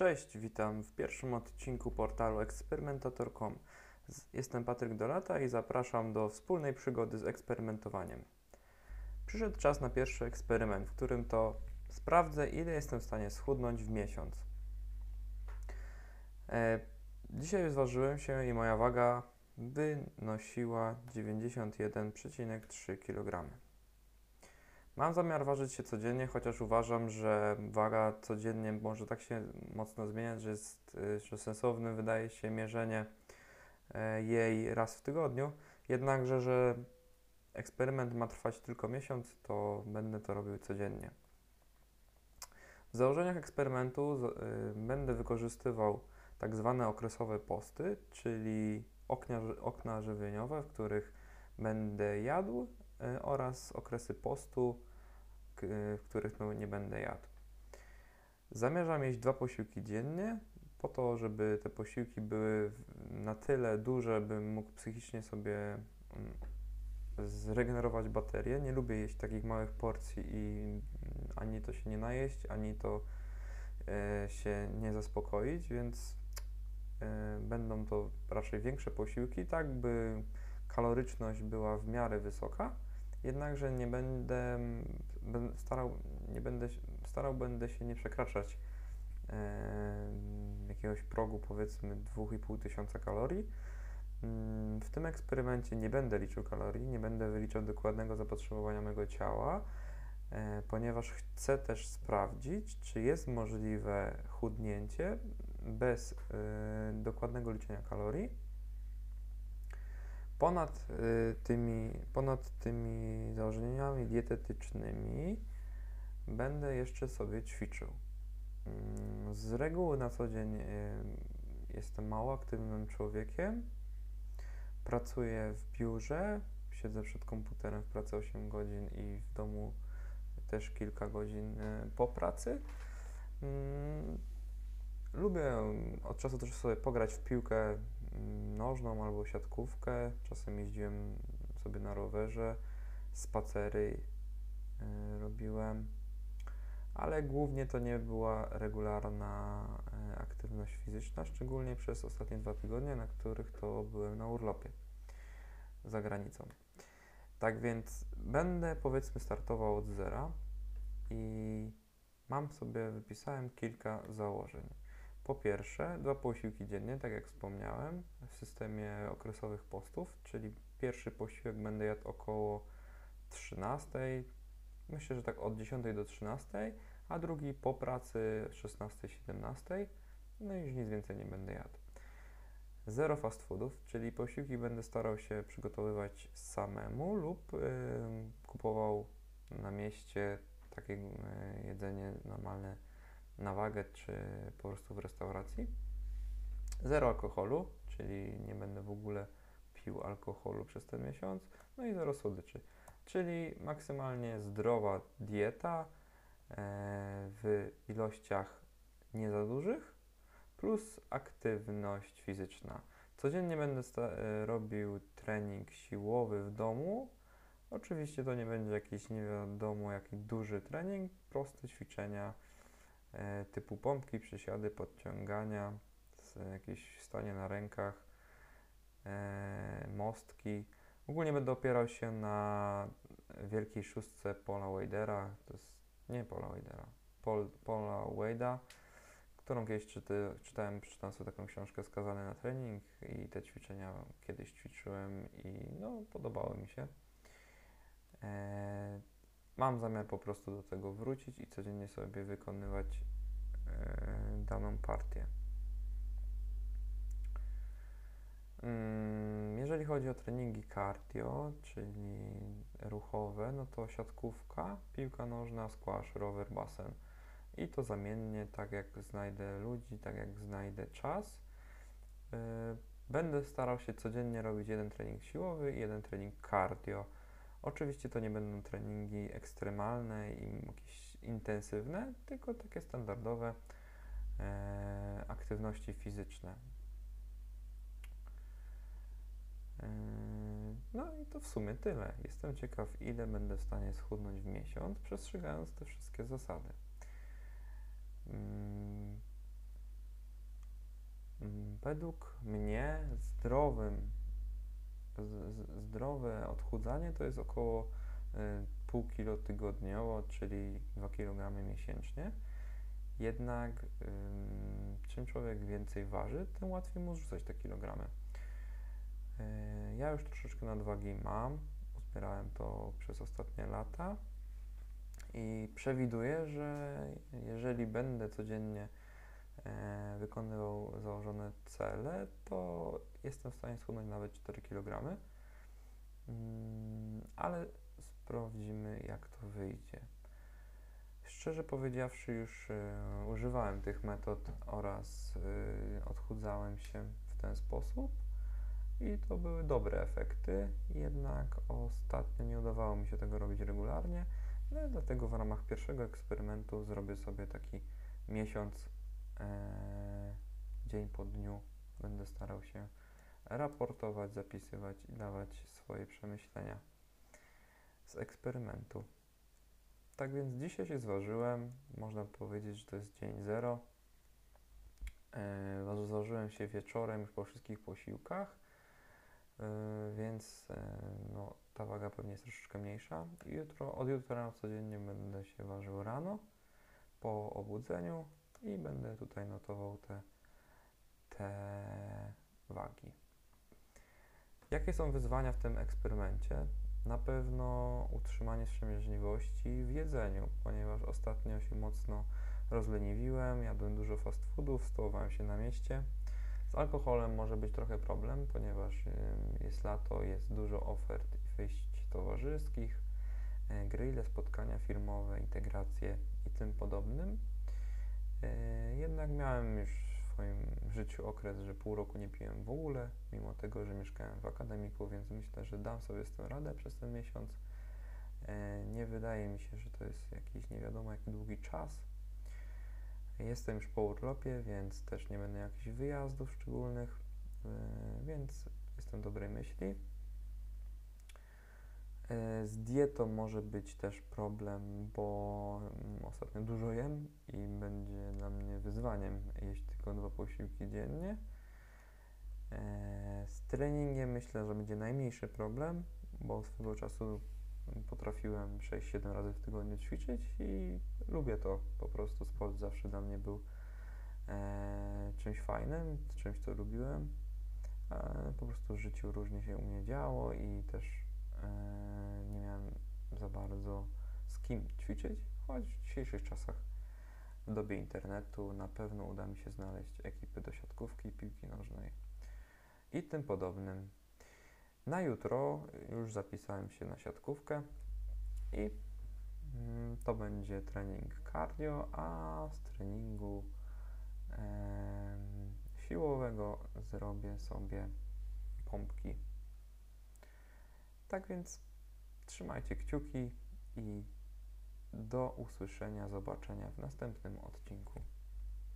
Cześć, witam w pierwszym odcinku portalu eksperymentator.com. Jestem Patryk Dolata i zapraszam do wspólnej przygody z eksperymentowaniem. Przyszedł czas na pierwszy eksperyment, w którym to sprawdzę, ile jestem w stanie schudnąć w miesiąc. E, dzisiaj zważyłem się i moja waga wynosiła 91,3 kg. Mam zamiar ważyć się codziennie, chociaż uważam, że waga codziennie może tak się mocno zmieniać, że, jest, y, że sensowne wydaje się mierzenie e, jej raz w tygodniu. Jednakże, że eksperyment ma trwać tylko miesiąc, to będę to robił codziennie. W założeniach eksperymentu y, będę wykorzystywał tak zwane okresowe posty, czyli oknia, okna żywieniowe, w których będę jadł y, oraz okresy postu, w których no, nie będę jadł. Zamierzam jeść dwa posiłki dziennie, po to, żeby te posiłki były na tyle duże, bym mógł psychicznie sobie mm, zregenerować baterię. Nie lubię jeść takich małych porcji i mm, ani to się nie najeść, ani to e, się nie zaspokoić, więc e, będą to raczej większe posiłki, tak by kaloryczność była w miarę wysoka, jednakże nie będę starał, nie będę, starał będę się nie przekraczać jakiegoś progu powiedzmy 2,5 tysiąca kalorii. Mm, W tym eksperymencie nie będę liczył kalorii, nie będę wyliczał dokładnego zapotrzebowania mego ciała, e, ponieważ chcę też sprawdzić, czy jest możliwe chudnięcie bez e, dokładnego liczenia kalorii. Ponad y, tymi, ponad tymi założeniami dietetycznymi będę jeszcze sobie ćwiczył. Mm, Z reguły na co dzień y, jestem mało aktywnym człowiekiem. Pracuję w biurze, siedzę przed komputerem w pracy 8 godzin i w domu też kilka godzin y, po pracy. Mm, Lubię od czasu do czasu sobie pograć w piłkę nożną albo siatkówkę. Czasem jeździłem sobie na rowerze, spacery y, robiłem, ale głównie to nie była regularna y, aktywność fizyczna, szczególnie przez ostatnie dwa tygodnie, na których to byłem na urlopie za granicą. Tak więc będę powiedzmy startował od zera i mam sobie, wypisałem kilka założeń. Po pierwsze, dwa posiłki dziennie, tak jak wspomniałem, w systemie okresowych postów, czyli pierwszy posiłek będę jadł około 13, myślę, że tak od 10 do 13, a drugi po pracy 16-17, no i już nic więcej nie będę jadł. Zero fast foodów, czyli posiłki będę starał się przygotowywać samemu lub kupował na mieście takie y, jedzenie normalne na wagę, czy po prostu w restauracji. Zero alkoholu, czyli nie będę w ogóle pił alkoholu przez ten miesiąc. No i zero słodyczy, czyli maksymalnie zdrowa dieta e, w ilościach nie za dużych, plus aktywność fizyczna. Codziennie będę e, robił trening siłowy w domu. Oczywiście to nie będzie jakiś nie wiadomo jaki duży trening, proste ćwiczenia typu pompki, przysiady, podciągania, jakieś stanie na rękach, e, mostki. Ogólnie będę opierał się na wielkiej szóstce Paula Wadera, to jest nie Paula Wadera, Paul, Paula Wade'a, którą kiedyś czyty, czytałem, przeczytałem sobie taką książkę Skazany na trening i te ćwiczenia kiedyś ćwiczyłem i no podobały mi się. E, Mam zamiar po prostu do tego wrócić i codziennie sobie wykonywać e, daną partię. Mm, Jeżeli chodzi o treningi cardio, czyli ruchowe, no to siatkówka, piłka nożna, squash, rower, basen. I to zamiennie, tak jak znajdę ludzi, tak jak znajdę czas. E, Będę starał się codziennie robić jeden trening siłowy i jeden trening cardio. Oczywiście to nie będą treningi ekstremalne i jakieś intensywne, tylko takie standardowe e, aktywności fizyczne. E, no i to w sumie tyle. Jestem ciekaw, ile będę w stanie schudnąć w miesiąc, przestrzegając te wszystkie zasady. Mm, według mnie zdrowym, zdrowe odchudzanie to jest około y, pół kilo tygodniowo, czyli 2 kg miesięcznie. Jednak czym człowiek więcej waży, tym łatwiej mu zrzucać te kilogramy. Y, ja już troszeczkę nadwagi mam, uzbierałem to przez ostatnie lata i przewiduję, że jeżeli będę codziennie wykonywał założone cele, to jestem w stanie schudnąć nawet 4 kg. Mm, ale sprawdzimy, jak to wyjdzie. Szczerze powiedziawszy, już e, używałem tych metod oraz e, odchudzałem się w ten sposób i to były dobre efekty, jednak ostatnio nie udawało mi się tego robić regularnie, no dlatego w ramach pierwszego eksperymentu zrobię sobie taki miesiąc, e, dzień po dniu będę starał się raportować, zapisywać i dawać swoje przemyślenia z eksperymentu. Tak więc dzisiaj się zważyłem, można powiedzieć, że to jest dzień zero. E, zważyłem się wieczorem już po wszystkich posiłkach, e, więc no, ta waga pewnie jest troszeczkę mniejsza. Jutro, od jutra codziennie będę się ważył rano po obudzeniu i będę tutaj notował te, te wagi. Jakie są wyzwania w tym eksperymencie? Na pewno utrzymanie wstrzemięźliwości w jedzeniu, ponieważ ostatnio się mocno rozleniwiłem, jadłem dużo fast foodów, stołowałem się na mieście. Z alkoholem może być trochę problem, ponieważ jest lato, jest dużo ofert i wyjść towarzyskich, e, grille, spotkania firmowe, integracje i tym podobnym. E, jednak miałem już swoim życiu okres, że pół roku nie piłem w ogóle, mimo tego, że mieszkałem w akademiku, więc myślę, że dam sobie z tym radę przez ten miesiąc. E, nie wydaje mi się, że to jest jakiś nie wiadomo jaki długi czas. Jestem już po urlopie, więc też nie będę jakichś wyjazdów szczególnych, e, więc jestem dobrej myśli. Z dietą może być też problem, bo ostatnio dużo jem i będzie dla mnie wyzwaniem jeść tylko dwa posiłki dziennie. E, z treningiem myślę, że będzie najmniejszy problem, bo swego czasu potrafiłem 6-7 razy w tygodniu ćwiczyć i lubię to. Po prostu sport zawsze dla mnie był e, czymś fajnym, czymś co lubiłem. po prostu w życiu różnie się u mnie działo i też E, nie miałem za bardzo z kim ćwiczyć, choć w dzisiejszych czasach w dobie internetu na pewno uda mi się znaleźć ekipy do siatkówki, piłki nożnej i tym podobnym. Na jutro już zapisałem się na siatkówkę i mm, to będzie trening cardio, a z treningu e, siłowego zrobię sobie pompki tak więc trzymajcie kciuki i do usłyszenia, zobaczenia w następnym odcinku.